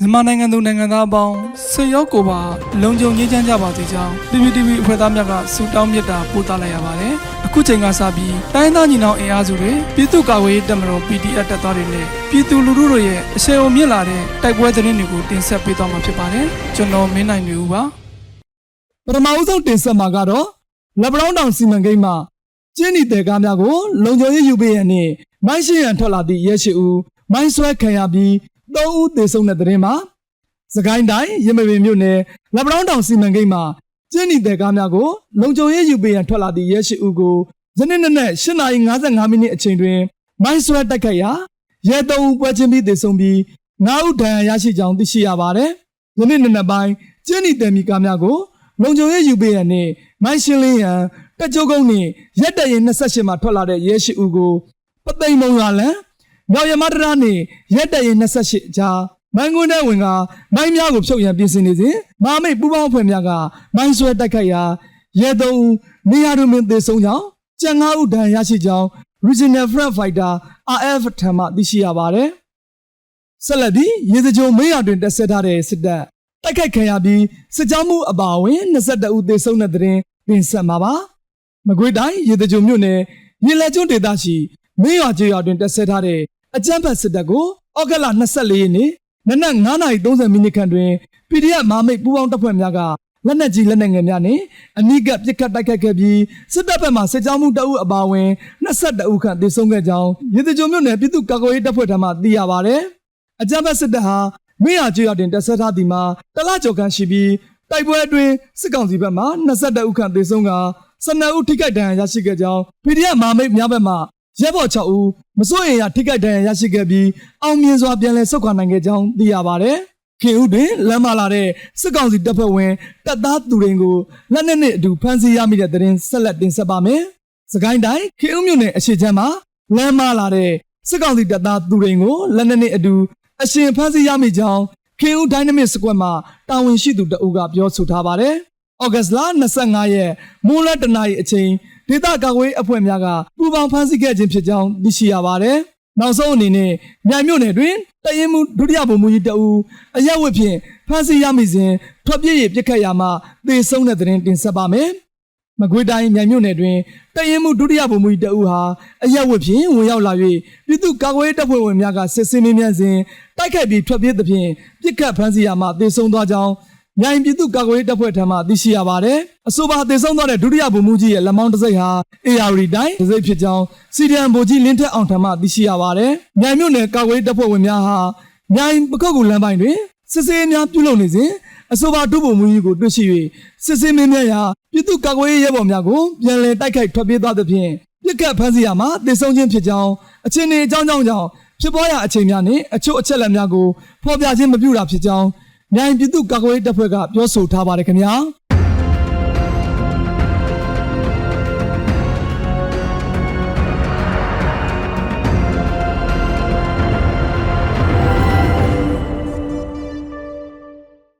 မြန်မာနိုင်ငံသူနိုင်ငံသားအပေါင်းဆွေရောက်ကိုပါလုံခြုံရေးချမ်းကြပါစေကြောင်း PPTV အဖွဲ့သားများကဆုတောင်းမေတ္တာပို့သလိုက်ရပါတယ်။အခုချိန်ကစပြီးတိုင်းသားညီနောင်အင်အားစုတွေပြည်သူ့ကာကွယ်ရေးတပ်မတော် PDF တပ်သားတွေနဲ့ပြည်သူလူထုတို့ရဲ့အဆင်အုံမြင့်လာတဲ့တိုက်ပွဲသတင်းတွေကိုတင်ဆက်ပေးသွားမှာဖြစ်ပါတယ်။ကျွန်တော်မင်းနိုင်နေဦးပါ။ပထမဦးဆုံးတင်ဆက်မှာကတော့လက်ပံတောင်းတောင်စီမံကိန်းမှာကျင်းနီတဲကားများကိုလုံခြုံရေးယူပေးရန်နှင့်မိုင်းရှင်းရန်ထွက်လာသည့်ရဲရှိဦးမိုင်းဆွဲခံရပြီး ၃ဦးသေဆုံးတဲ့တဲ့ရင်မှာစကိုင်းတိုင်းရမပင်မြို့နယ်လက်ပံတောင်းတောင်စီမံကိန်းမှာကျင်းနီတဲကားများကိုလုံခြုံရေးယူပေးရန်ထွက်လာသည့်ရဲရှိဦးကိုယနေ့နေ့နဲ့8:55မိနစ်အချိန်တွင်မိုင်းဆွဲတိုက်ခိုက်ရာရဲ၃ဦးပွဲချင်းပြီးသေဆုံးပြီး၅ဦးဒဏ်ရာရရှိကြောင်းသိရှိရပါတယ်။ယနေ့နေ့နဲ့ပိုင်းကျင်းနီတဲမီကားများကိုလုံခြုံရေးယူပေးရန်နဲ့မိုင်းရှင်းလင်းရန်တက်ကြိုးကုန်းနှင့်ရက်တရင်28မှာထွက်လာတဲ့ရဲရှိဦးကိုပသိမ်မုံရွာလန် မြောက်ရမတရာနှင့်ရက်တရင်28ကြားမိုင်းကွန်းတဲ့ဝင်ကမိုင်းများကိုဖြုတ်ရန်ပြင်ဆင်နေစဉ်မာမိတ်ပူပေါင်းအဖွဲ့များကမိုင်းဆွဲတိုက်ခိုက်ရာရဲသုံးဦးနေရာတွင်ပင်သေဆုံးကြောင်းကြံ၅ဦးဒဏ်ရာရရှိကြောင်း Regional Front Fighter RF ထံမှသိရှိရပါတယ်ဆက်လက်ပြီးရေစကြိုမင်းရတွင်တက်ဆက်ထားတဲ့စစ်တပ်တိုက်ခိုက်ခံရပြီးစစ်ကြောမှုအပါအဝင်22ဦးသေဆုံးတဲ့တဲ့ရင်တင်ဆက်မှာပါ။မကွေးတိုင်းရေတကြုံမြို့နယ်ရေလက်ကျွန်းဒေသရှိ မင်းရွာကျေးရွာတွင်တက်ဆက်ထားတဲ့အကြမ်းဖက်စစ်တပ်ကိုဩဂတ်လ24ရက်နေ့နနက်9:30မိနစ်ခန့်တွင် PDF မာမိတ်ပူးပေါင်းတပ်ဖွဲ့များကလက်နက်ကြီးလက်နက်ငယ်များနှင့်အနိကပစ်ခတ်တိုက်ခိုက်ခဲ့ပြီးစစ်တပ်ဘက်မှစစ်ကြောမှုတအုပ်အပါအဝင်22ဦးခန့်သေဆုံးခဲ့ကြောင်းရေတကြုံမြို့နယ်ပြည်သူ့ကာကွယ်ရေးတပ်ဖွဲ့ထံမှသိရပါဗျ။အကြမ်းဖက်စစ်တပ်ဟာမင်းရကျွော်တင်တက်ဆက်ထားသည်မှာတလကျော်ခန့်ရှိပြီးတိုက်ပွဲအတွင်းစစ်ကောင်စီဘက်မှ22ဦးခန့်သေဆုံးက12ဦးထိခိုက်ဒဏ်ရာရရှိခဲ့ကြောင်း PDF မာမိတ်များဘက်မှ ရဲဘော်6ဦးမစိုးရိမ်ရထိခိုက်ဒဏ်ရာရရှိခဲ့ပြီးအောင်မြင်စွာပြန်လည်ဆုတ်ခွာနိုင်ခဲ့ကြောင်းသိရပါတယ်။ခင်ဦးတွင်လမ်းမလာတဲ့စစ်ကောင်စီတပ်ဖွဲ့ဝင်တပ်သားသူတွေကိုလက်နက်နဲ့အတူဖမ်းဆီးရမိတဲ့တဲ့ရင်ဆက်လက်တင်ဆက်ပါမယ်။စကိုင်းတိုင်းခင်ဦးမြို့နယ်အရှိချမ်းမှာလမ်းမလာတဲ့စစ်ကောင်စီတပ်သားသူတွေကိုလက်နက်နဲ့အတူအရှင်ဖမ်းဆီးရမိကြောင်းခင်ဦးဒိုင်းနမစ်စကွက်မှတာဝန်ရှိသူတအုပ်ကပြောဆိုထားပါတယ်။ဩဂတ်လ25ရက်မိုးလတနာရီအချိန် ဒေသကာကွယ်ရေးအဖွဲ့များကပူးပေါင်းဖမ်းဆီးခဲ့ခြင်းဖြစ်ကြောင်းသိရှိရပါတယ်။နောက်ဆုံးအနေနဲ့မြိုင်မြို့နယ်တွင်တရင်မှုဒုတိယဗိုလ်မှူးကြီးတအုပ်အရက်ဝတ်ဖြင့်ဖမ်းဆီးရမိစဉ်ထွက်ပြေးရပြစ်ခတ်ရမှသေဆုံးတဲ့တဲ့ရင်တင်ဆက်ပါမယ်။မကွေးတိုင်းမြိုင်မြို့နယ်တွင်တရင်မှုဒုတိယဗိုလ်မှူးကြီးတအုပ်ဟာအရက်ဝတ်ဖြင့်ဝင်ရောက်လာ၍ပြည်သူ့ကာကွယ်ရေးတပ်ဖွဲ့ဝင်များကစစ်ဆေးမေးမြန်းစဉ်တိုက်ခိုက်ပြီးထွက်ပြေးသဖြင့်ပြစ်ခတ်ဖမ်းဆီးရမှသေဆုံးသွားကြောင်း မြိုင်ပြည်သူ့ကာကွယ်ရေးတပ်ဖွဲ့ထံမှသိရှိရပါတယ်။အဆိုပါသေဆုံးသွားတဲ့ဒုတိယဗိုလ်မှူးကြီးရဲ့လက်မောင်းတစ်စိတ်ဟာ AR တိုင်းတစ်စိတ်ဖြစ်ကြောင်းစီဒီအမ်ဗိုလ်ကြီးလင်းထက်အောင်ထံမှသိရှိရပါတယ်။မြိုင်မြို့နယ်ကာကွယ်ရေးတပ်ဖွဲ့ဝင်များဟာမြိုင်ပကုတ်ကူလမ်းပိုင်းတွင်စစ်ဆေးများပြုလုပ်နေစဉ်အဆိုပါဒုဗိုလ်မှူးကြီးကိုတွေ့ရှိ၍စစ်ဆေးမင်းများရာပြည်သူ့ကာကွယ်ရေးရဲဘော်များကိုပြန်လည်တိုက်ခိုက်ထွက်ပြေးသွားသဖြင့်ပြစ်ခတ်ဖမ်းဆီးရမှာတည်ဆုံခြင်းဖြစ်ကြောင်းအချင်းနေအကြောင်းကြောင့်ကြောင့်ဖြစ်ပေါ်ရာအချိန်များနှင့်အချို့အချက်လက်များကိုဖော်ပြခြင်းမပြုတာဖြစ်ကြောင်း မြိုင်ပြည်သူ့ကာကွယ်ရေးတပ်ဖွဲ့ကပြောဆိုထားပါတယ်ခင်ဗျာ